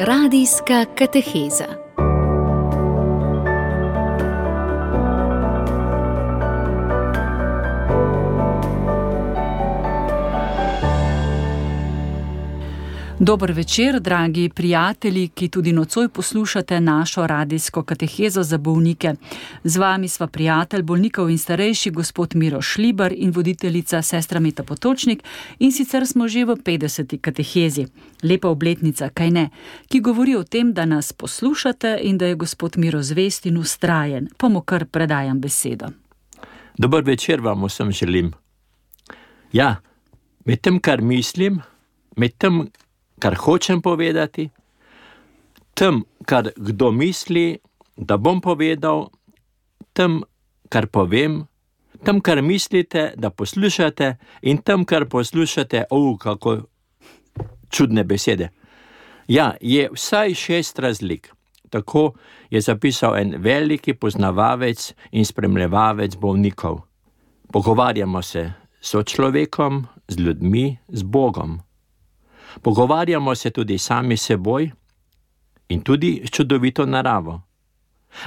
Radijska kateheza. Dober večer, dragi prijatelji, ki tudi nocoj poslušate našo radijsko katehezo za bolnike. Z vami sva prijatelj bolnikov in starejši gospod Miro Šlibar in voditeljica sestra Meta Potočnik in sicer smo že v 50. katehezi. Lepa obletnica, kaj ne, ki govori o tem, da nas poslušate in da je gospod Miro zvest in ustrajen. Pa mu kar predajam besedo. Dober večer vam vsem želim. Ja, med tem, kar mislim, med tem, kar hočem povedati, tem, kar kdo misli, da bom povedal, tem, kar povem, tem, kar mislite, da poslušate, in tem, kar poslušate, oh, kako čudne besede. Ja, je vsaj šest razlik. Tako je zapisal en veliki poznavalec in spremljevalec bolnikov. Pogovarjamo se s človekom, z ljudmi, z Bogom. Pogovarjamo se tudi sami s seboj in tudi s čudovito naravo.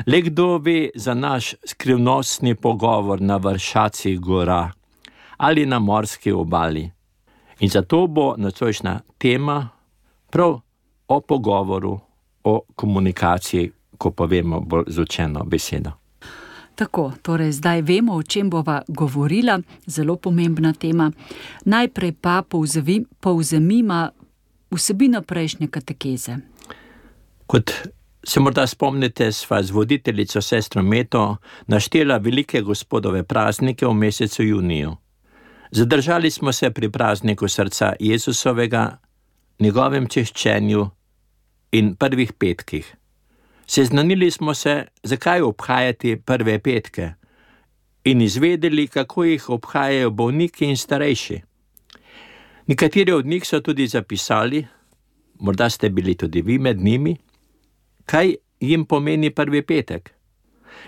Le kdo ve za naš skrivnostni pogovor na vršacih gora ali na morski obali. In zato bo nocojšnja tema prav o pogovoru, o komunikaciji, ko povemo bolj zvučeno besedo. Tako, torej zdaj vemo, o čem bova govorila, zelo pomembna tema. Najprej pa povzemimo vsebino prejšnje katekeze. Kot se morda spomnite, sva z voditeljico sestro Meto naštela velike gospodove praznike v mesecu juniju. Zadržali smo se pri prazniku srca Jezusovega, njegovem češčenju in prvih petkih. Seznanili smo se, zakaj obhajati prve petke, in izvedeli, kako jih obhajajo bolniki in starejši. Nekateri od njih so tudi zapisali, morda ste bili tudi vi med njimi, kaj jim pomeni prvi petek.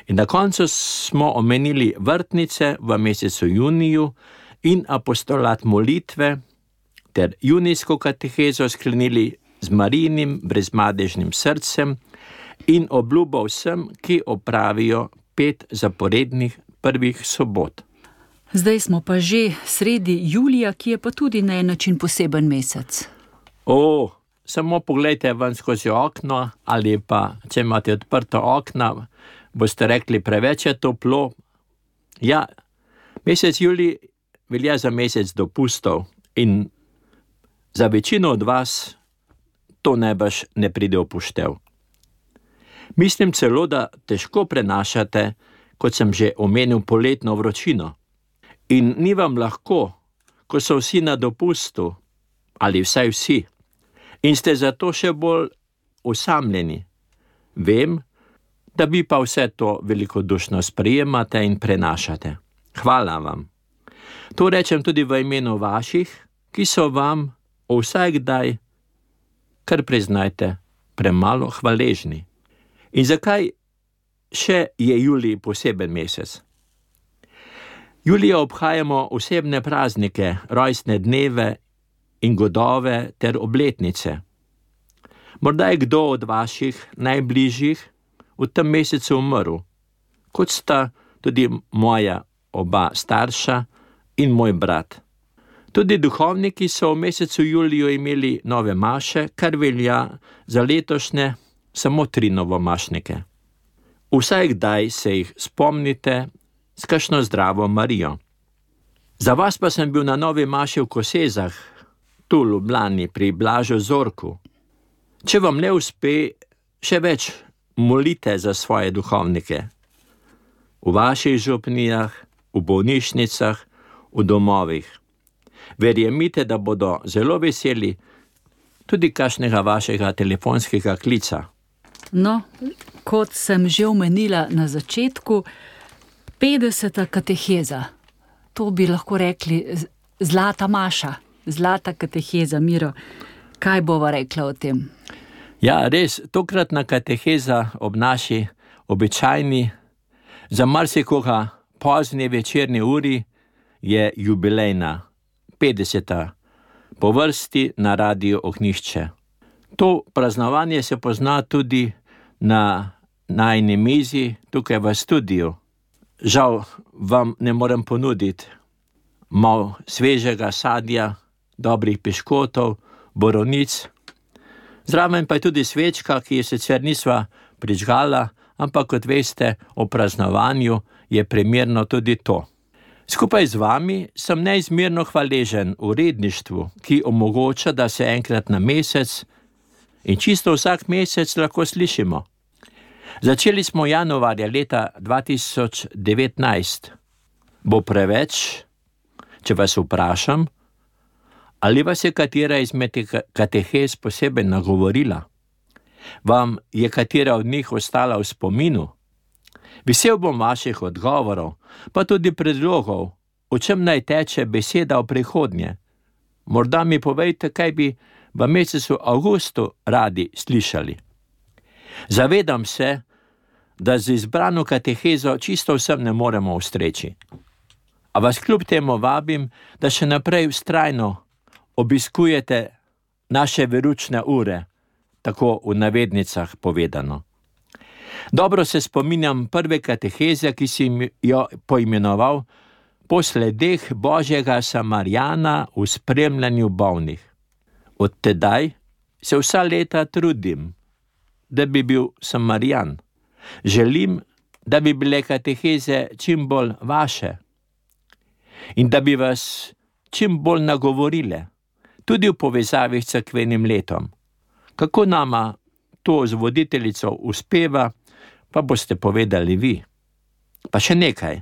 In na koncu smo omenili vrtnice v mesecu juniju in apostolat molitve, ter junijsko katehezo sklenili z marinim brezmadežnim srcem in obljubo vsem, ki opravijo pet zaporednih prvih sobot. Zdaj smo pa že sredi julija, ki je pa tudi na en način poseben mesec. O, samo pogledajte ven skozi okno, ali pa če imate odprto okno, boste rekli, preveč je toplo. Ja, mesec julij velja za mesec dopustov in za večino od vas to najbrž ne pride upoštev. Mislim celo, da težko prenašate, kot sem že omenil, poletno vročino. In ni vam lahko, ko so vsi na dopustu, ali vsaj vsi, in ste zato še bolj osamljeni. Vem, da vi pa vse to velikodušno sprejemate in prenašate. Hvala vam. To rečem tudi v imenu vaših, ki so vam vsaj kdaj, kar priznajte, premalo hvaležni. In zakaj še je julij poseben mesec? Julija obhajamo osebne praznike, rojstne dneve in godove ter obletnice. Morda je kdo od vaših najbližjih v tem mesecu umrl, kot sta tudi moja oba starša in moj brat. Tudi duhovniki so v mesecu juliju imeli nove maše, kar velja za letošnje samo tri novomašnike. Vsaj kdaj se jih spomnite s kakšno zdravo Marijo. Za vas pa sem bil na novi maši v Kosezah, tu v Ljubljani pri Blažu Zorku. Če vam ne uspe, še več molite za svoje duhovnike. V vaših župnijah, v bolnišnicah, v domovih. Verjemite, da bodo zelo veseli tudi kašnega vašega telefonskega klica. No, kot sem že omenila na začetku, 50. kateheza, to bi lahko rekli zlata maša, zlata kateheza, miro. Kaj bova rekla o tem? Ja, res, tokratna kateheza ob naši običajni, za marsikoga pozni večerni uri, je jubilejna, 50. po vrsti na radio Ognišče. To praznovanje se pozna tudi na najni mizi, tukaj v studiu. Žal vam ne morem ponuditi malo svežega sadja, dobrih piškotov, boronic. Zraven pa je tudi svečka, ki je sicer nisva prižgala, ampak kot veste, o praznovanju je primerno tudi to. Skupaj z vami sem neizmerno hvaležen uredništvu, ki omogoča, da se enkrat na mesec in čisto vsak mesec lahko slišimo. Začeli smo januarja leta 2019. Bo preveč, če vas vprašam, ali vas je katera izmed katehez posebej nagovorila? Vam je katera od njih ostala v spominu? Vesel bom vaših odgovorov, pa tudi predlogov, o čem naj teče beseda v prihodnje. Morda mi povejte, kaj bi v mesecu avgustu radi slišali. Zavedam se, da z izbrano katehezo čisto vsem ne moremo ustreči. A vas kljub temu vabim, da še naprej ustrajno obiskujete naše veručne ure, tako v navednicah povedano. Dobro se spominjam prve kateheze, ki si jo poimenoval po sledeh Božjega Samarijana v spremljanju bolnih. Od tedaj se vsa leta trudim, da bi bil Samarijan. Želim, da bi bile kateheze čim bolj vaše in da bi vas čim bolj nagovorile, tudi v povezavi s crkvenim letom. Kako nama to z voditeljico uspeva, pa boste povedali vi. Pa še nekaj.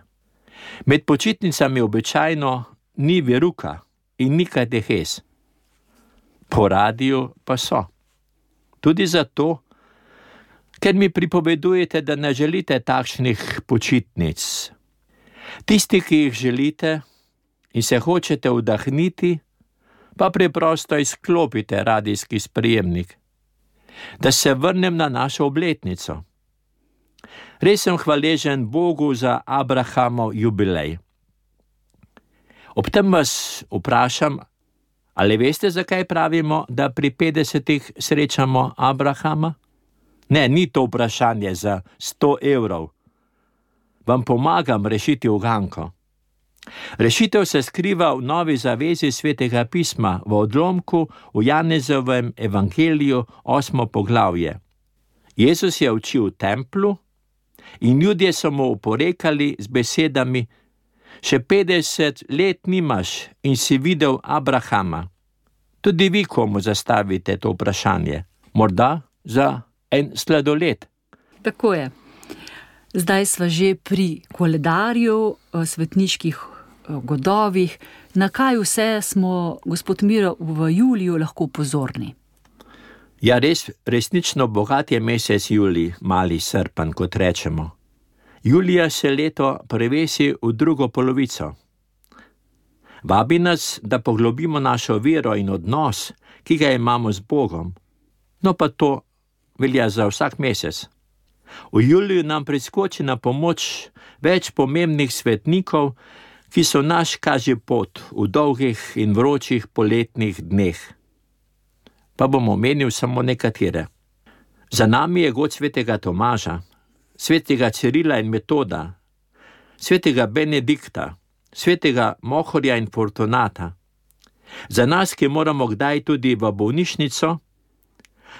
Med počitnicami običajno ni veruka in ni katehes, po radiju pa so. Tudi zato, ker mi pripovedujete, da ne želite takšnih počitnic. Tisti, ki jih želite in se hočete vdahniti, pa preprosto izklopite radijski sprejemnik. Da se vrnem na našo obletnico. Res sem hvaležen Bogu za Abrahamov jubilej. Ob tem vas vprašam, ali veste, zakaj pravimo, da pri 50-ih srečamo Abrahama? Ne, ni to vprašanje za 100 evrov. Vam pomagam rešiti uganko. Rešitev se skriva v novi zavezi svetega pisma, v odlomku v Janezovem evangeliju, osmo poglavje. Jezus je učil v templu, in ljudje so mu oporekali z besedami: Še 50 let nimaš in si videl Abrahama. Tudi vi komu zastavite to vprašanje, morda za en sladoled. Tako je. Zdaj smo že pri koledarju, svetniških godovih. Na kaj vse smo, gospod Miro, v juliju lahko pozorni? Ja, res, resnično bogat je mesec Julij, mali srpen, kot rečemo. Julija se leto prevesi v drugo polovico. Vabi nas, da poglobimo našo vero in odnos, ki ga imamo z Bogom. No, pa to velja za vsak mesec. V Juliju nam priskoči na pomoč več pomembnih svetnikov, ki so naš kaže pot v dolgih in vročih poletnih dneh pa bom omenil samo nekatere. Za nami je god svetega Tomaža, svetega Cirila in Metoda, svetega Benedikta, svetega Mohorja in Fortunata. Za nas, ki moramo kdaj tudi v bolnišnico,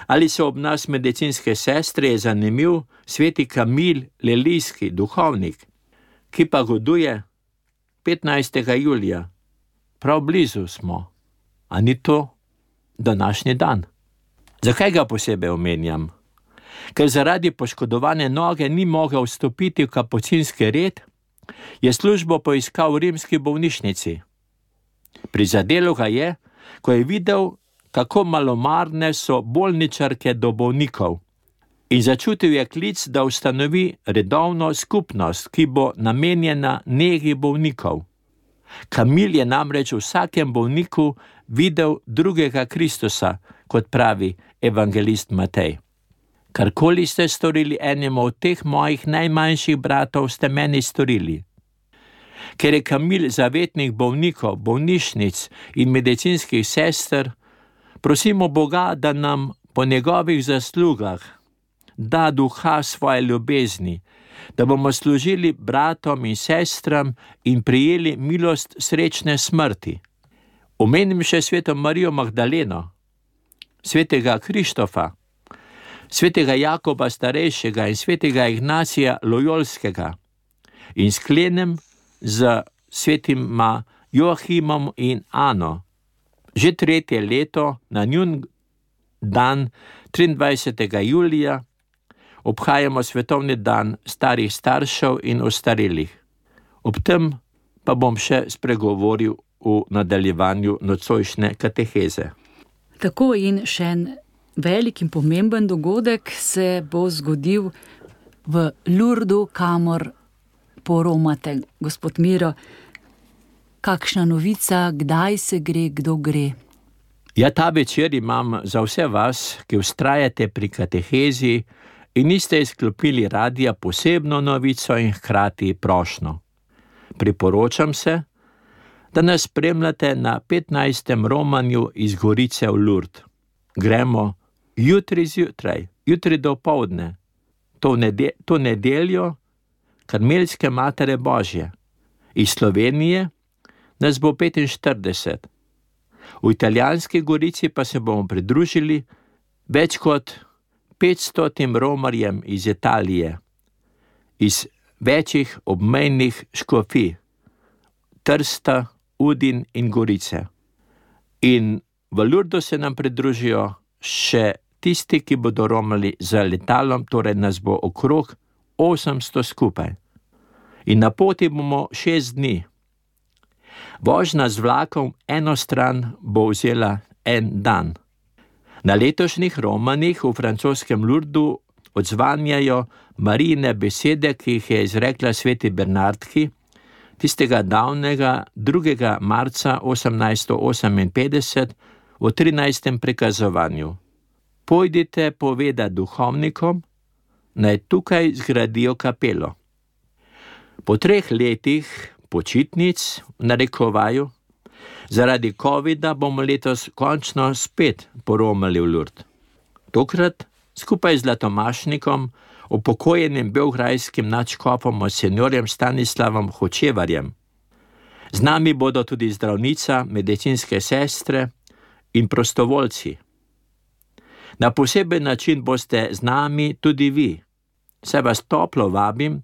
ali so ob nas medicinske sestre, je zanimiv sveti Kamil Lelijski, duhovnik, ki pa goduje 15. julija. Prav blizu smo, a ni to današnji dan. Zakaj ga posebej omenjam? Ker zaradi poškodovane noge ni mogel vstopiti v kapucinski red, je službo poiskal v rimski bolnišnici. Prizadelo ga je, ko je videl, kako malomarne so bolničarke do bolnikov, in začutil je klic, da ustanovi redovno skupnost, ki bo namenjena negi bolnikov. Kamil je namreč v vsakem bolniku videl drugega Kristusa, kot pravi evangelist Matej. Karkoli ste storili enemu od teh mojih najmanjših bratov, ste meni storili. Ker je Kamil zavetnik bolnikov, bolnišnic in medicinskih sester, prosimo Boga, da nam po njegovih zaslugah da duha svoje ljubezni, da bomo služili bratom in sestram in prijeli milost srečne smrti. Omenim še sveto Marijo Magdaleno, svetega Krištofa, svetega Jakoba Starejšega in svetega Ignacija Lojolskega in sklenem z svetima Joachimom in Ano. Že tretje leto na njun dan 23. julija obhajamo svetovni dan starih staršev in ostarelih. Ob tem pa bom še spregovoril v nadaljevanju nocojšnje kateheze. Tako in še en velik in pomemben dogodek se bo zgodil v Lurdu, kamor poromate, gospod Miro. Kakšna novica, kdaj se gre, kdo gre? Ja, ta večer imam za vse vas, ki ustrajate pri katehezi, in niste izklopili radia posebno novico in hkrati prošno. Priporočam se, da nas spremljate na 15. romanju iz Gorice v Lurd. Gremo jutri zjutraj, jutri do povdne, to, nede, to nedeljo, karmelske matere Božje. Iz Slovenije nas bo 45. V italijanski Gorici pa se bomo pridružili več kot 500 romarjem iz Italije, iz večjih obmejnih škofij, Trsta, Udin in Gorice. In v Lurdu se nam pridružijo še tisti, ki bodo romali z letalom, torej nas bo okrog 800 skupaj. In na poti bomo šest dni. Vožnja z vlakom eno stran bo vzela en dan. Na letošnjih romanih v francoskem Lurdu odzvanjajo marijine besede, ki jih je izrekla sveti Bernardki tistega davnega 2. marca 1858 v 13. prikazovanju. Pojdite poveda duhovnikom, naj tukaj zgradijo kapelo. Po treh letih počitnic, narekovaju, Zaradi COVID-a bomo letos končno spet poromali v Lurd. Tokrat skupaj z Latomašnikom, upokojenim belgrajskim načkopom senjorjem Stanislavom Hočevarjem. Z nami bodo tudi zdravnica, medicinske sestre in prostovoljci. Na poseben način boste z nami tudi vi. Se vas toplo vabim,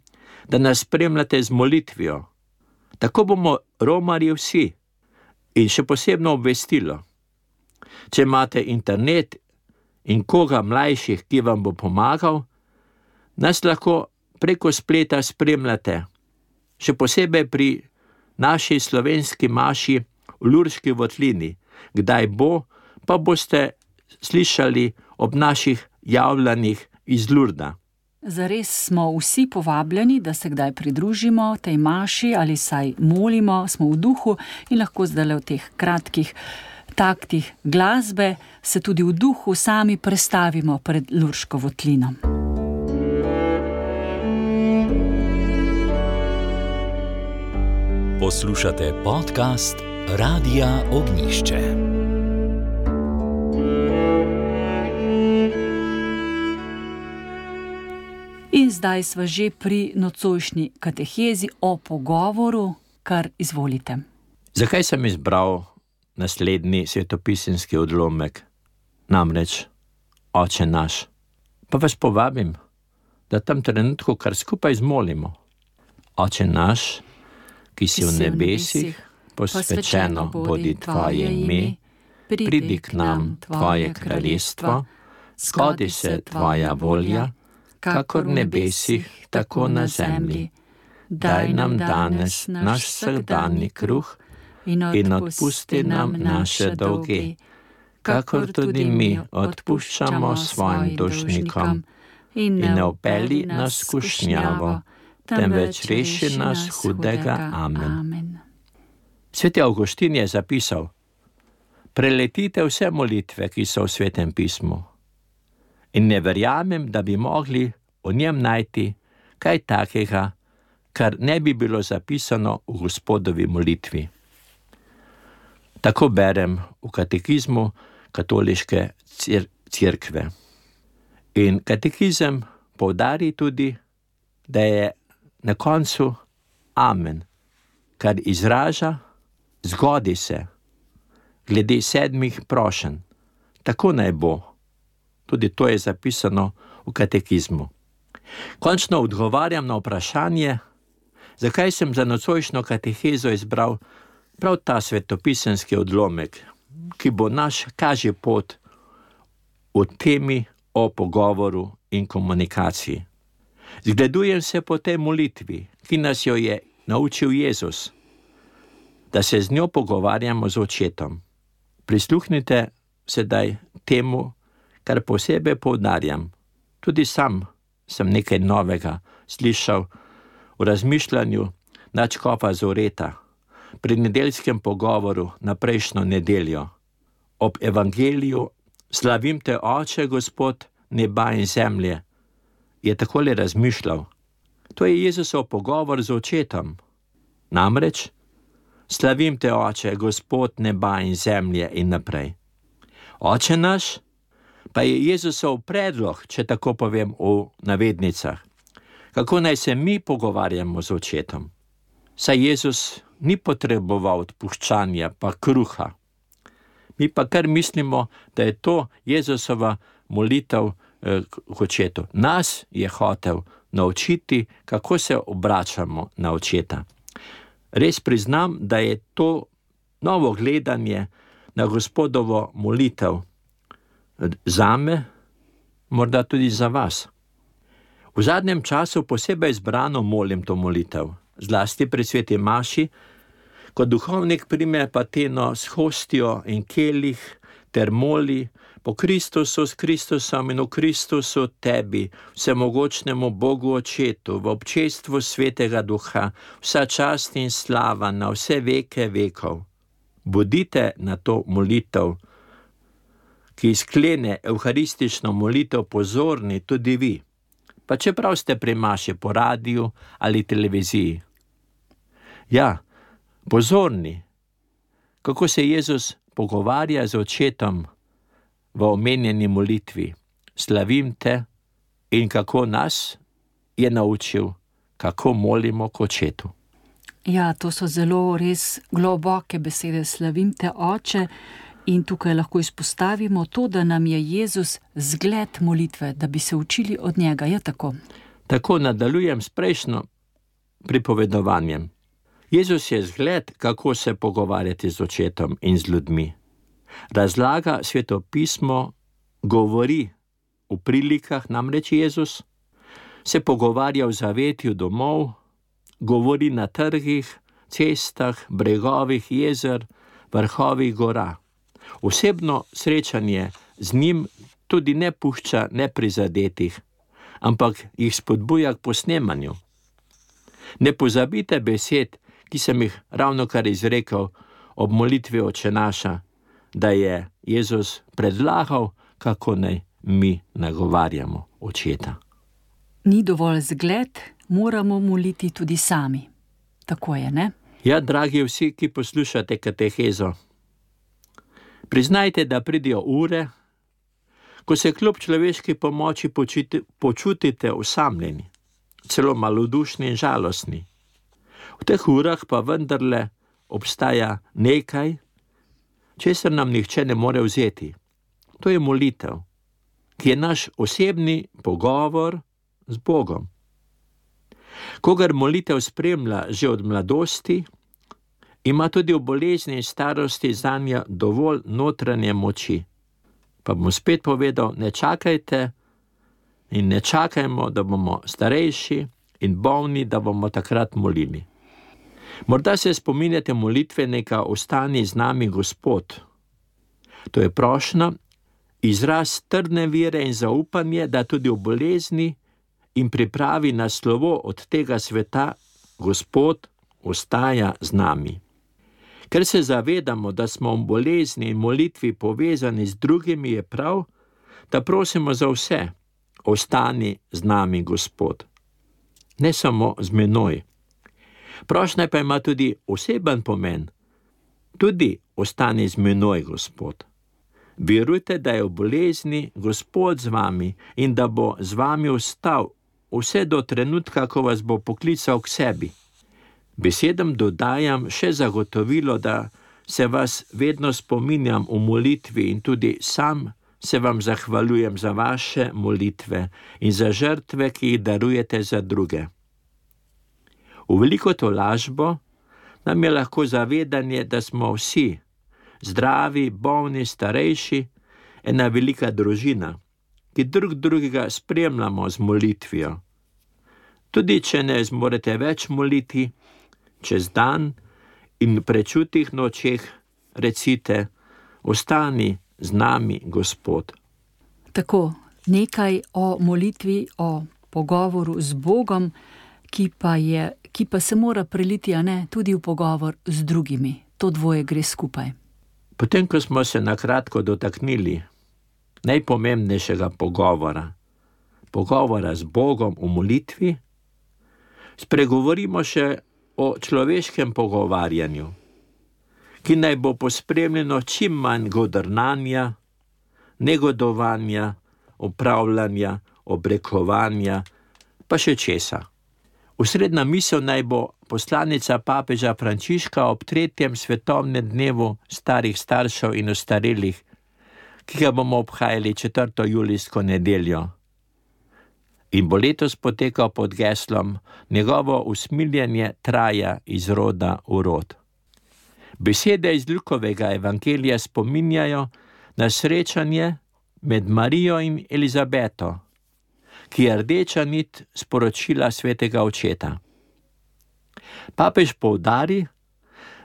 da nas spremljate z molitvijo. Tako bomo romari vsi. In še posebno obvestilo. Če imate internet in koga mlajših, ki vam bo pomagal, nas lahko preko spleta spremljate, še posebej pri naši slovenski maši v Lurski votlini, kdaj bo, pa boste slišali ob naših javljanjih iz Lurda. Zares smo vsi povabljeni, da se kdaj pridružimo tej maši ali saj molimo, smo v duhu in lahko zdaj v teh kratkih taktih glasbe se tudi v duhu sami prestavimo pred Lurško votlino. Poslušate podcast Radia Ognišče. Zdaj smo že pri nocojšnji katehezi o pogovoru, kar izvolite. Zakaj sem izbral naslednji svetopisanski odlomek, namreč Oče naš? Pa vas povabim, da tam trenutku kar skupaj zmolimo. Oče naš, ki si v nebesih, posvečeno bodi tvoje ime, pridi k nam tvoje kraljestvo, skodi se tvoja volja kakor v nebesih, tako na zemlji. Daj nam danes naš vsakdanji kruh in odpusti nam naše dolge, kakor tudi mi odpuščamo svojim dušnikom. In ne opeli nas skušnjavo, temveč reši nas hudega. Amen. Sveti Augustin je zapisal: Preletite vse molitve, ki so v svetem pismu in ne verjamem, da bi mogli v njem najti kaj takega, kar ne bi bilo zapisano v gospodovi molitvi. Tako berem v katekizmu katoliške cerkve. In katekizem poudari tudi, da je na koncu amen, kar izraža, zgodi se, glede sedmih prošen. Tako naj bo. Tudi to je zapisano v katekizmu. Končno odgovarjam na vprašanje, zakaj sem za nocojšnjo katehezo izbral prav ta svetopisanski odlomek, ki bo naš kaže pot v temi o pogovoru in komunikaciji. Zgledujem se po tej molitvi, ki nas jo je naučil Jezus, da se z njo pogovarjamo z očetom. Prisluhnite sedaj temu, kar posebej poudarjam. Tudi sam sem nekaj novega slišal v razmišljanju načkopa Zoreta pri nedeljskem pogovoru na prejšnjo nedeljo. Ob evangeliju Slavim te, oče, Gospod, neba in zemlje, je takole razmišljal. To je Jezusov pogovor z očetom. Namreč, slavim te, oče, Gospod, neba in zemlje in naprej. Oče naš, pa je Jezusov predlog, če tako povem v navednicah, kako naj se mi pogovarjamo z očetom. Saj Jezus ni potreboval odpuščanja, pa kruha mi pa kar mislimo, da je to Jezusova molitev eh, k očetu. Nas je hotel naučiti, kako se obračamo na očeta. Res priznam, da je to novo gledanje na gospodovo molitev za me, morda tudi za vas. V zadnjem času posebej izbrano molim to molitev, zlasti pri sveti Maši, Ko duhovnik prime pateno s hostijo in kelih ter moli po Kristusu s Kristusom in v Kristusu tebi, vsemogočnemu Bogu Očetu, v občestvu svetega duha, vsa čast in slava na vse veke vekov. Bodite na to molitev, ki izklene evharistično molitev, pozorni tudi vi, pa čeprav ste pri maši po radiju ali televiziji. Ja, pozorni, kako se Jezus pogovarja z očetom v omenjeni molitvi. Slavim te in kako nas je naučil, kako molimo k očetu. Ja, to so zelo res globoke besede. Slavim te, oče. In tukaj lahko izpostavimo to, da nam je Jezus zgled molitve, da bi se učili od njega. Je tako? Tako nadaljujem s prejšnjo pripovedovanjem. Jezus je zgled, kako se pogovarjati z očetom in z ljudmi. Razlaga svetopismo, govori v prilikah, namreč Jezus se pogovarja v zavetju domov, govori na trgih, cestah, bregovih jezer, vrhovih gora. Osebno srečanje z njim tudi ne pušča neprizadetih, ampak jih spodbuja k posnemanju. Ne pozabite besed, ki sem jih ravno kar izrekel ob molitvi oče naša, da je Jezus predlagal, kako naj mi nagovarjamo očeta. Ni dovolj zgled, moramo moliti tudi sami. Tako je, ne? Ja, dragi vsi, ki poslušate katehezo, priznajte, da pridijo ure, ko se kljub človeški pomoči počutite osamljeni, celo malodušni in žalostni. V teh urah pa vendarle obstaja nekaj, česar nam nihče ne more vzeti. To je molitev, ki je naš osebni pogovor z Bogom. Kogar molitev spremlja že od mladosti, ima tudi v bolezni in starosti za njo dovolj notranje moči. Pa bom spet povedal, ne čakajte in ne čakajmo, da bomo starejši in bolni, da bomo takrat molili. Morda se spominjate molitvenega Ostani z nami, Gospod. To je prošna, izraz trdne vere in zaupanje, da tudi v bolezni in pripravi na slovo od tega sveta, Gospod ostaja z nami. Ker se zavedamo, da smo v bolezni in molitvi povezani z drugimi, je prav, da prosimo za vse, ostani z nami, Gospod. Ne samo z menoj. Prošnja pa ima tudi oseben pomen. Tudi ostani z menoj, Gospod. Verujte, da je v bolezni Gospod z vami in da bo z vami ostal vse do trenutka, ko vas bo poklical k sebi. Besedam dodajam še zagotovilo, da se vas vedno spominjam v molitvi in tudi sam se vam zahvaljujem za vaše molitve in za žrtve, ki jih darujete za druge. V veliko to lažbo nam je lahko zavedanje, da smo vsi zdravi, bolni, starejši, ena velika družina, ki drug drugega spremljamo z molitvijo. Tudi če ne zmorete več moliti, čez dan in v prečutih nočeh recite: Ostani z nami, Gospod. Tako nekaj o molitvi, o pogovoru z Bogom, ki pa, je, ki pa se mora preliti, a ne tudi v pogovor z drugimi. To dvoje gre skupaj. Potem, ko smo se na kratko dotaknili najpomembnejšega pogovora, pogovora z Bogom v molitvi, spregovorimo še o človeškem pogovarjanju, ki naj bo pospremljeno čim manj godrnanja, negodovanja, upravljanja, obrekovanja, pa še česa. Usredna misel naj bo poslanica papeža Frančiška ob tretjem svetovnem dnevu starih staršev in ostarelih, ki ga bomo obhajali 4. julijsko nedeljo. In bo letos potekal pod geslom: Njegovo usmiljenje traja iz roda v rod. Besede iz Lukovega evangelija spominjajo na srečanje med Marijo in Elizabeto ki je rdeča nit sporočila svetega očeta. Papež poudari,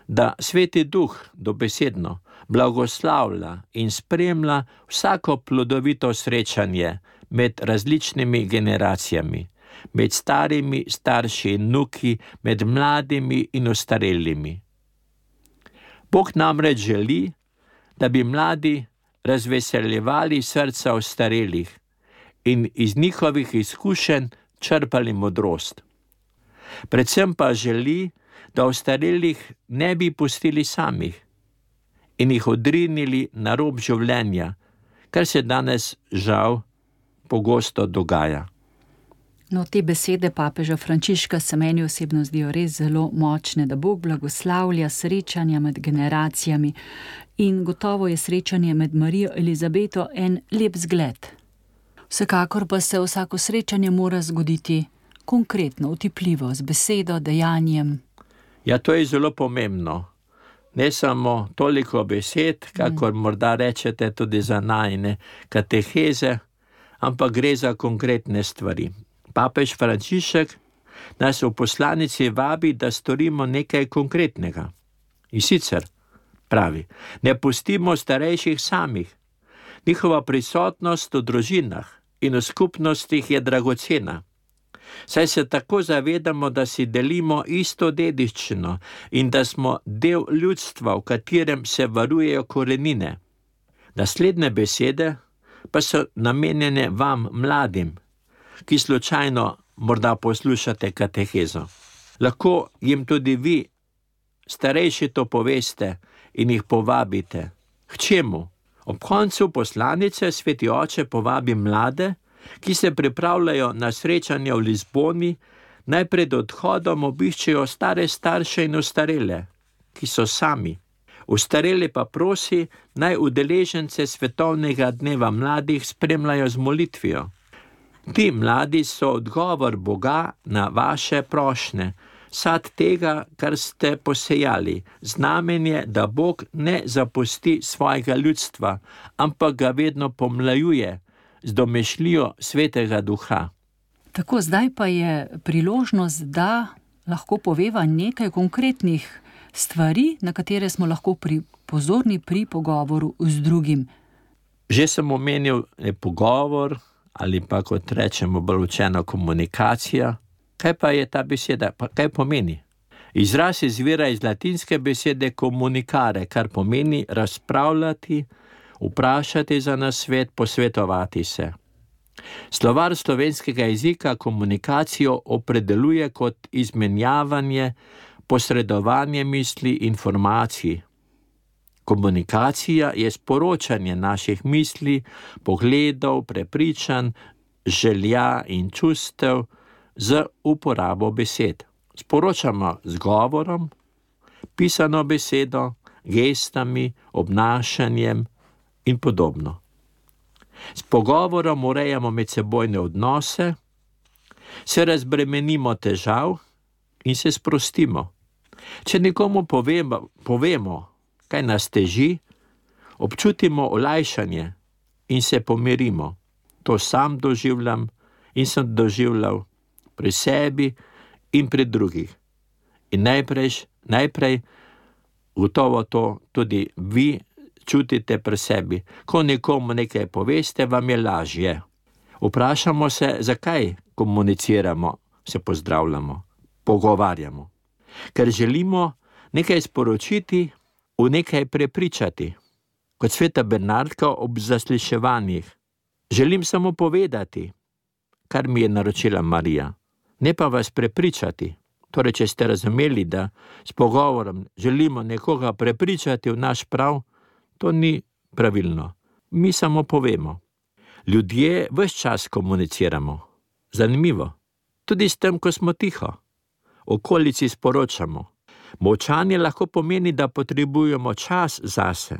da sveti duh dobesedno blagoslavlja in spremlja vsako plodovito srečanje med različnimi generacijami, med starimi starši in nuki, med mladimi in ostarelimi. Bog namreč želi, da bi mladi razveseljevali srca ostarelih in iz njihovih izkušenj črpali modrost. Predvsem pa želi, da ostarelih ne bi pustili samih in jih odrinili na rob življenja, kar se danes žal pogosto dogaja. No, te besede papeža Frančiška se meni osebno zdijo res zelo močne, da Bog blagoslavlja srečanja med generacijami in gotovo je srečanje med Marijo in Elizabeto en lep zgled. Vsekakor pa se vsako srečanje mora zgoditi konkretno, utipljivo, z besedo, dejanjem. Ja, to je zelo pomembno. Ne samo toliko besed, kakor mm. morda rečete tudi za najne kateheze, ampak gre za konkretne stvari. Papež Frančišek nas v poslanici vabi, da storimo nekaj konkretnega. In sicer pravi, ne pustimo starejših samih. Njihova prisotnost v družinah in v skupnostih je dragocena. Saj se tako zavedamo, da si delimo isto dediščino in da smo del ljudstva, v katerem se varujejo korenine. Naslednje besede pa so namenjene vam, mladim, ki slučajno morda poslušate katehezo. Lahko jim tudi vi, starejši, to poveste in jih povabite. K čemu? Ob koncu poslanice sveti oče povabi mlade, ki se pripravljajo na srečanje v Lizboni, naj pred odhodom obiščejo stare starše in ostarele, ki so sami. Ustarele pa prosi, naj udeležence svetovnega dneva mladih spremljajo z molitvijo. Ti mladi so odgovor Boga na vaše prošnje, sad tega, kar ste posejali, znamenje, da Bog ne zapusti svojega ljudstva, ampak ga vedno pomlajuje z domišljijo svetega duha. Tako zdaj pa je priložnost, da lahko poveva nekaj konkretnih stvari, na katere smo lahko pri, pozorni pri pogovoru z drugim. Že sem omenil pogovor ali pa kot rečemo, bolj učena komunikacija. Kaj pa je ta beseda, pa kaj pomeni? Izraz izvira iz latinske besede komunikare, kar pomeni razpravljati, vprašati za nasvet, posvetovati se. Slovar slovenskega jezika komunikacijo opredeljuje kot izmenjavanje, posredovanje misli, informacij. Komunikacija je sporočanje naših misli, pogledov, prepričanj, želja in čustev z uporabo besed. Sporočamo z govorom, pisano besedo, gestami, obnašanjem in podobno. S pogovorom urejamo medsebojne odnose, se razbremenimo težav in se sprostimo. Če nekomu povemo, povemo kaj nas teži, občutimo olajšanje in se pomirimo. To sam doživljam in sem doživljal pri sebi in pri drugih. In najprej, najprej gotovo to tudi vi čutite pri sebi. Ko nekomu nekaj poveste, vam je lažje. Vprašamo se, zakaj komuniciramo, se pozdravljamo, pogovarjamo. Ker želimo nekaj sporočiti, v nekaj prepričati, kot sveta Bernardka ob zasliševanjih. Želim samo povedati, kar mi je naročila Marija, ne pa vas prepričati. Torej, če ste razumeli, da s pogovorom želimo nekoga prepričati v naš prav, to ni pravilno. Mi samo povemo. Ljudje vse čas komuniciramo. Zanimivo. Tudi s tem, ko smo tiho. Okolici sporočamo. Močanje lahko pomeni, da potrebujemo čas zase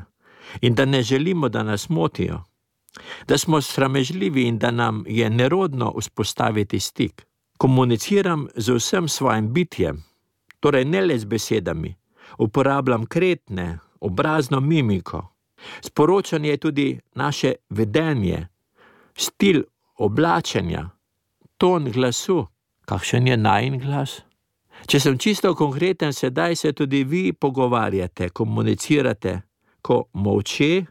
in da ne želimo, da nas motijo, da smo sramežljivi in da nam je nerodno vzpostaviti stik. Komuniciram z vsem svojim bitjem, torej ne le z besedami, uporabljam kretne, obrazno mimiko. Sporočanje je tudi naše vedenje, stil oblačenja, ton glasu, kakšen je najn glas. Če sem čisto konkreten, sedaj se tudi vi pogovarjate, komunicirate, ko molče,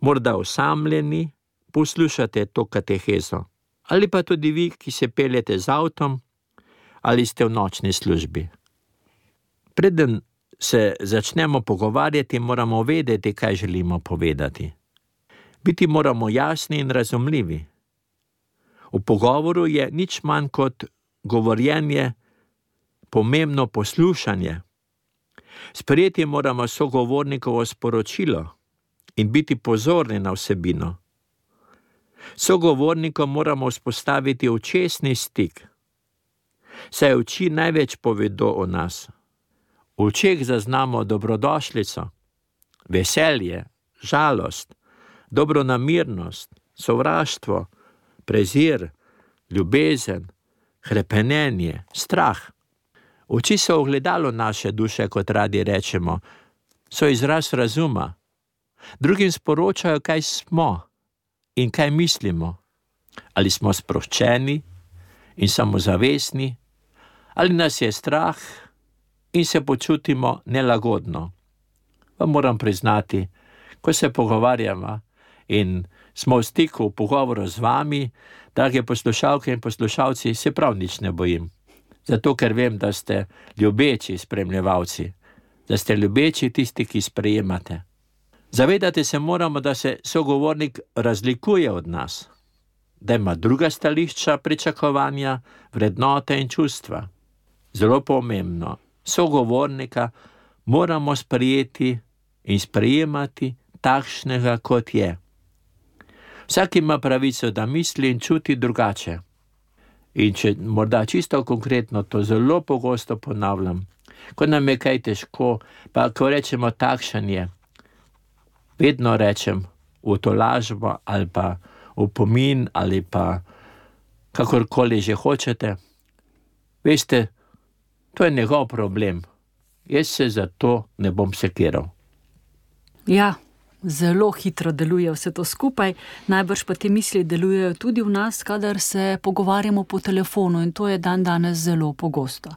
morda osamljeni, poslušate to katehezo. Ali pa tudi vi, ki se peljete z avtom ali ste v nočni službi. Preden se začnemo pogovarjati, moramo vedeti, kaj želimo povedati. Biti moramo jasni in razumljivi. V pogovoru je nič manj kot govorjenje, pomembno poslušanje. Sprejeti moramo sogovornikovo sporočilo in biti pozorni na vsebino. Sogovornikom moramo vzpostaviti očesni stik, saj oči največ povedo o nas. V očeh zaznamo dobrodošlico, veselje, žalost, dobronamirnost, sovraštvo, prezir, ljubezen, krepenenje, strah. Oči so ogledalo naše duše, kot radi rečemo, so izraz razuma. Drugim sporočajo, kaj smo in kaj mislimo. Ali smo sproščeni in samozavestni, ali nas je strah in se počutimo nelagodno. Pa moram priznati, ko se pogovarjamo in smo v stiku, v pogovoru z vami, drage poslušalke in poslušalci, se prav nič ne bojim zato ker vem, da ste ljubeči spremljevalci, da ste ljubeči tisti, ki sprejemate. Zavedati se moramo, da se sogovornik razlikuje od nas, da ima druga stališča, pričakovanja, vrednote in čustva. Zelo pomembno, sogovornika moramo sprejeti in sprejemati takšnega, kot je. Vsak ima pravico, da misli in čuti drugače. In če morda čisto konkretno to zelo pogosto ponavljam, ko nam je kaj težko, pa ko rečemo takšen je, vedno rečem v to lažbo ali pa v pomin ali pa kakorkoli že hočete. Veste, to je njegov problem. Jaz se za to ne bom sekiral. Ja, zelo hitro deluje vse to skupaj, najbrž pa te misli delujejo tudi v nas, kadar se pogovarjamo po telefonu in to je dan danes zelo pogosto.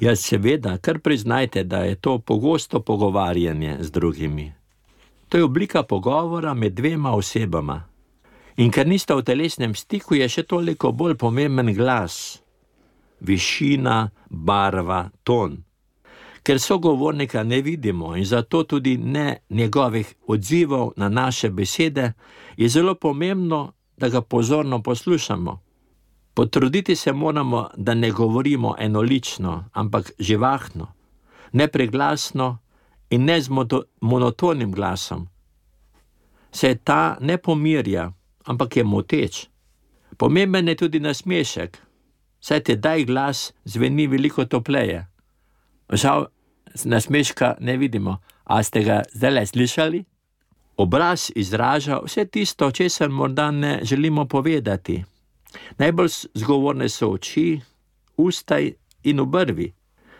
Ja, seveda, kar priznajte, da je to pogosto pogovarjanje z drugimi. To je oblika pogovora med dvema osebama. In ker nista v telesnem stiku, je še toliko bolj pomemben glas, višina, barva, ton ker sogovornika ne vidimo in zato tudi ne njegovih odzivov na naše besede, je zelo pomembno, da ga pozorno poslušamo. Potruditi se moramo, da ne govorimo enolično, ampak živahno, nepreglasno in ne z monotonim glasom. Se ta ne pomirja, ampak je moteč. Pomemben je tudi nasmešek, saj te daj glas zveni veliko topleje. Žal, nasmeška ne vidimo, a ste ga zdaj le slišali? Obraz izraža vse tisto, česar morda ne želimo povedati. Najbolj zgovorne so oči, usta in obrvi.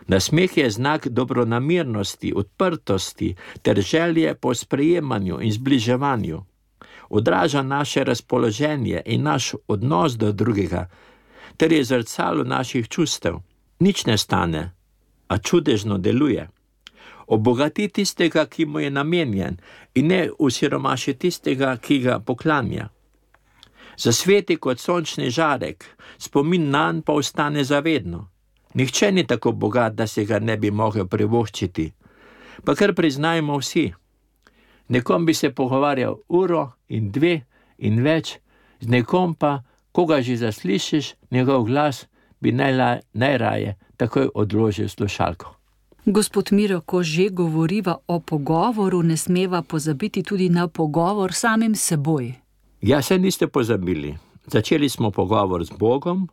Nasmeh je znak dobronamirnosti, odprtosti ter želje po sprejemanju in zbliževanju. Odraža naše razpoloženje in naš odnos do drugega, ter je zrcalo naših čustev. Nič ne stane, a čudežno deluje. Obogati tistega, ki mu je namenjen, in ne usiromaši tistega, ki ga poklanja. Zasveti kot sončni žarek, spomin na njega pa ostane zavedno. Nihče ni tako bogat, da se ga ne bi mogel privoščiti. Pa kar priznajmo vsi. Nekom bi se pogovarjal uro in dve in več, z nekom pa, ko ga že zaslišiš, njegov glas bi najla, najraje takoj odložil slušalko. Gospod Miro, ko že govoriva o pogovoru, ne smeva pozabiti tudi na pogovor samim seboj. Ja, se niste pozabili. Začeli smo pogovor z Bogom,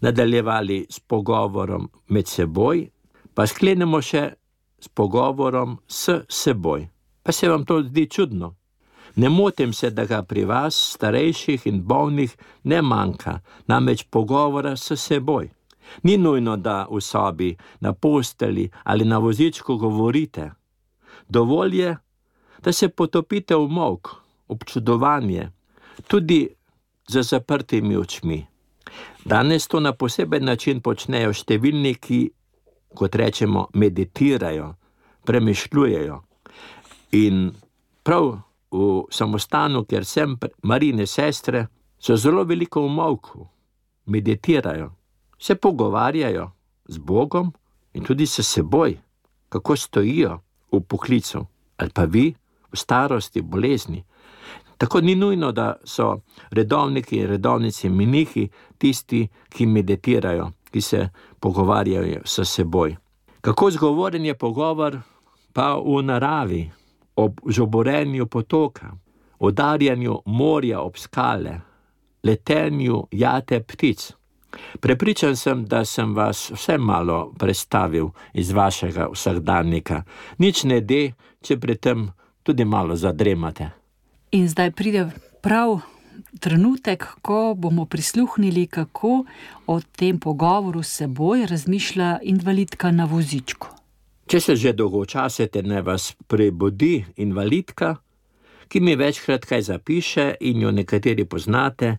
nadaljevali s pogovorom med seboj, pa sklenemo še s pogovorom s seboj. Pa se vam to zdi čudno? Ne motim se, da ga pri vas, starejših in bolnih, ne manjka, namreč pogovora s seboj. Ni nujno, da v sobi, na posteli ali na vozičku govorite. Dovolj je, da se potopite v mok, občudovanje, tudi za zaprtimi očmi. Danes to na poseben način počnejo številni, ki, kot rečemo, meditirajo, premišljujejo. In prav v samostanu, kjer sem marine sestre, so zelo veliko v molku, meditirajo, se pogovarjajo z Bogom in tudi s seboj, kako stojijo v poklicu, ali pa vi v starosti, bolezni. Tako ni nujno, da so redovniki redovnici minihi tisti, ki meditirajo, ki se pogovarjajo s seboj. Kako zgovoren je pogovor pa v naravi, ob žoborenju potoka, odarjanju morja ob skale, letenju jate ptic. Prepričan sem, da sem vas vse malo predstavil iz vašega vsakdanjika. Nič ne de, če pri tem tudi malo zadremate. In zdaj pride prav trenutek, ko bomo prisluhnili, kako o tem pogovoru s seboj razmišlja invalidka na vozičku. Če se že dolgočasite, ne vas prebudi invalidka, ki mi večkrat kaj zapiše in jo nekateri poznate,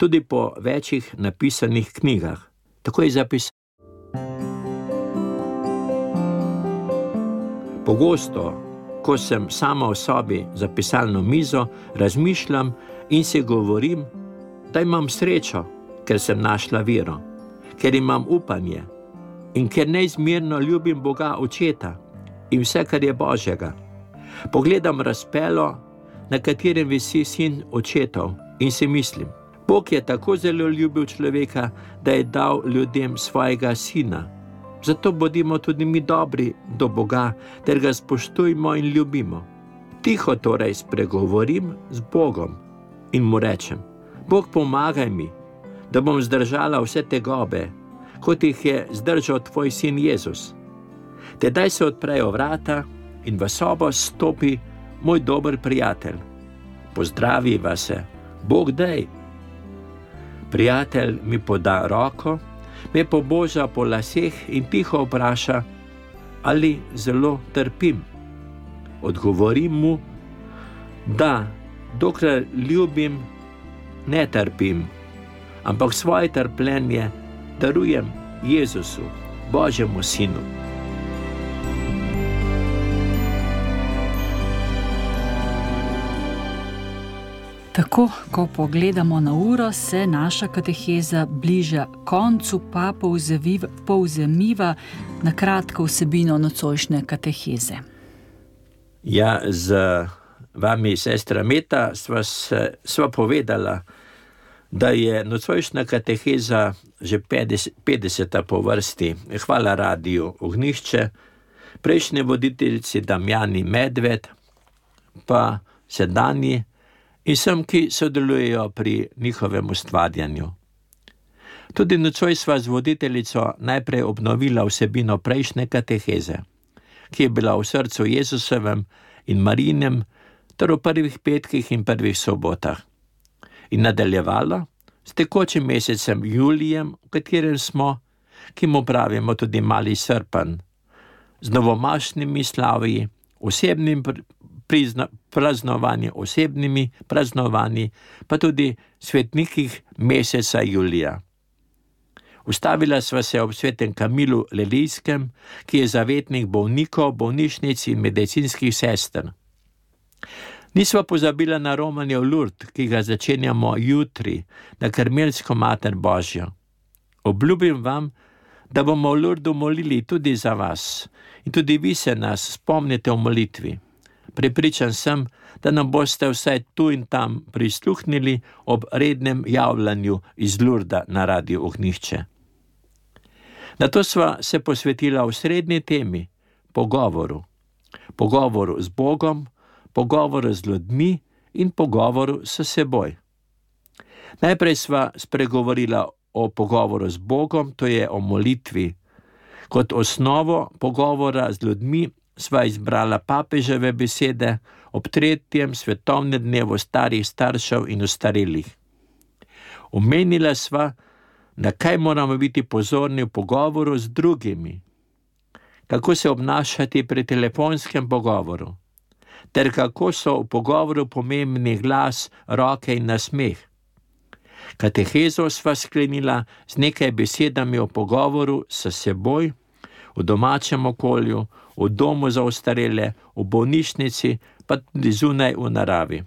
tudi po večjih napisanih knjigah. Tako je zapisano. Pogosto ko sem sama v sobi za pisalno mizo, razmišljam in si govorim, da imam srečo, ker sem našla vero, ker imam upanje in ker neizmerno ljubim Boga očeta in vse, kar je Božjega. Pogledam razpelo, na katerem visi sin očetov in si mislim, Bog je tako zelo ljubil človeka, da je dal ljudem svojega sina. Zato bodimo tudi mi dobri do Boga, ter ga spoštujmo in ljubimo. Tiho torej spregovorim z Bogom in mu rečem: Bog, pomagaj mi, da bom zdržala vse te gobe, kot jih je zdržal tvoj sin Jezus. Tedaj se odprejo vrata in v sobo stopi moj dober prijatelj. Pozdravi vas, Bog dej. Prijatelj mi poda roko me poboža po laseh in tiho vpraša, ali zelo trpim. Odgovorim mu, da dokler ljubim, ne trpim, ampak svoje trpljenje darujem Jezusu, Božjemu Sinu. Tako, ko pogledamo na uro, se naša kateheza bliža koncu, pa povzemiva na kratko vsebino nocojšnje kateheze. Ja, z vami, sestra Meta, sva, se, sva povedala, da je nocojšnja kateheza že 50. 50 po vrsti. Hvala radiju Ognišče. prejšnji voditeljci Damjani Medved, pa sedanji in vsem, ki sodelujejo pri njihovem ustvarjanju. Tudi nocoj sva z voditeljico najprej obnovila vsebino prejšnje kateheze, ki je bila v srcu Jezusovem in Marinem, ter v prvih petkih in prvih sobotah. In nadaljevala s tekočim mesecem Julijem, v katerem smo, ki mu pravimo tudi mali srpen, z novomašnimi slavi, osebnim prizna, praznovanjem, osebnimi praznovanji, pa tudi svetnikih meseca Julija. Ustavila sva se ob svetem Kamilu Lelijskem, ki je zavetnik bolnikov, bolnišnic in medicinskih sester. Nisva pozabila na romanje v Lurd, ki ga začenjamo jutri, na Krmelsko mater Božjo. Obljubim vam, da bomo v Lurdu molili tudi za vas in tudi vi se nas spomnite v molitvi. Pripričan sem, da nam boste vsaj tu in tam prisluhnili ob rednem javljanju iz Lurda na radio Ognišče. Na to sva se posvetila v srednji temi, pogovoru. Pogovoru z Bogom, pogovoru z ljudmi in pogovoru s seboj. Najprej sva spregovorila o pogovoru z Bogom, to je o molitvi. Kot osnovo pogovora z ljudmi sva izbrala papeževe besede ob tretjem svetovnem dnevu starih staršev in ostarelih. Omenila sva, na kaj moramo biti pozorni v pogovoru z drugimi, kako se obnašati pri telefonskem pogovoru, ter kako so v pogovoru pomembni glas, roke in nasmeh. Katehezo sva sklenila z nekaj besedami o pogovoru s seboj, v domačem okolju, v domu za ostarele, v bolnišnici, pa tudi zunaj v naravi.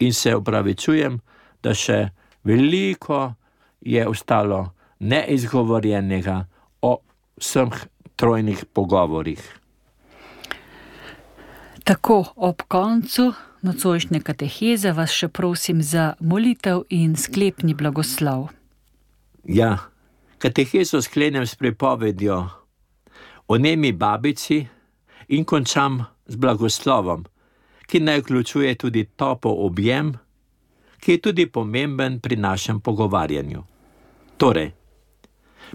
In se upravičujem, da še veliko je ostalo neizgovorjenega o vseh trojnih pogovorih. Tako ob koncu nocojšnje kateheze vas še prosim za molitev in sklepni blagoslov. Ja, katehezo sklenem s pripovedjo o nemi babici in končam z blagoslovom, ki naj vključuje tudi topo objem, ki je tudi pomemben pri našem pogovarjanju. Torej,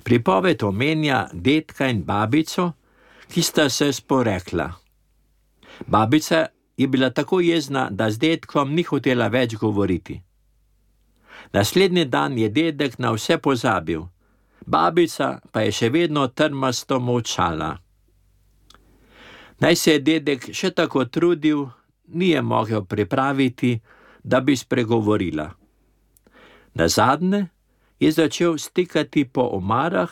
pripoved omenja detka in babico, ki sta se sporekla. Babica je bila tako jezna, da z detkom ni hotela več govoriti. Naslednji dan je dedek na vse pozabil, babica pa je še vedno trmasto molčala. Naj se je dedek še tako trudil, ni je mogel pripraviti, da bi spregovorila. Na zadnje je začel stikati po omarah,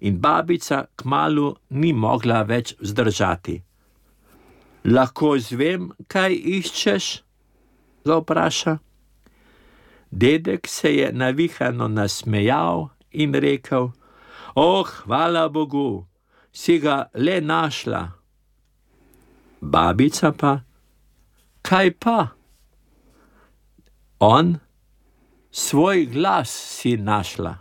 in babica kmalo ni mogla več vzdržati. Lahko zvem, kaj iščeš? ga vpraša. Dedek se je navihano nasmejal in rekel: Oh, hvala Bogu, si ga le našla. Babica pa, kaj pa? On, svoj glas si našla.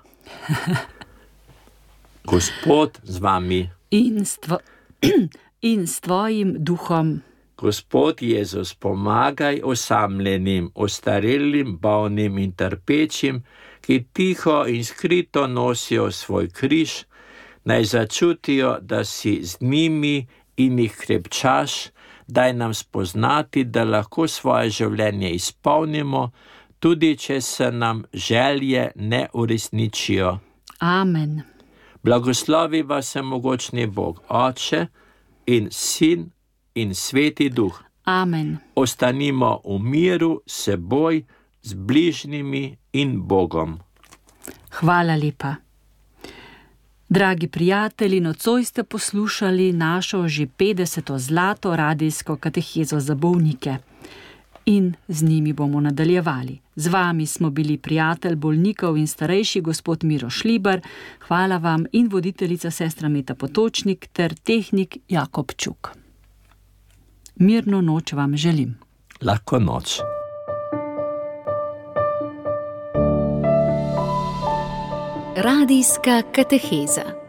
Gospod z vami. In s, tvo in s tvojim duhom. Gospod Jezus, pomagaj osamljenim, ostarelim, bolnim in trpečim, ki tiho in skrito nosijo svoj križ, naj začutijo, da si z njimi in jih krepčaš, daj nam spoznati, da lahko svoje življenje izpolnimo, tudi če se nam želje ne uresničijo. Amen. Blagoslovi vas je mogočni Bog, Oče in Sin in Sveti Duh. Amen. Ostanimo v miru s seboj, z bližnjimi in Bogom. Hvala lepa. Dragi prijatelji, nocoj ste poslušali našo že 50. zlato radijsko katehezo za bolnike. In z njimi bomo nadaljevali. Z vami smo bili prijatelj bolnikov in starejši gospod Miro Šlibar, hvala vam in voditeljica sestra Meta Potočnik ter tehnik Jakob Čuk. Mirno noč vam želim. Lahko noč. Radijska kateheza.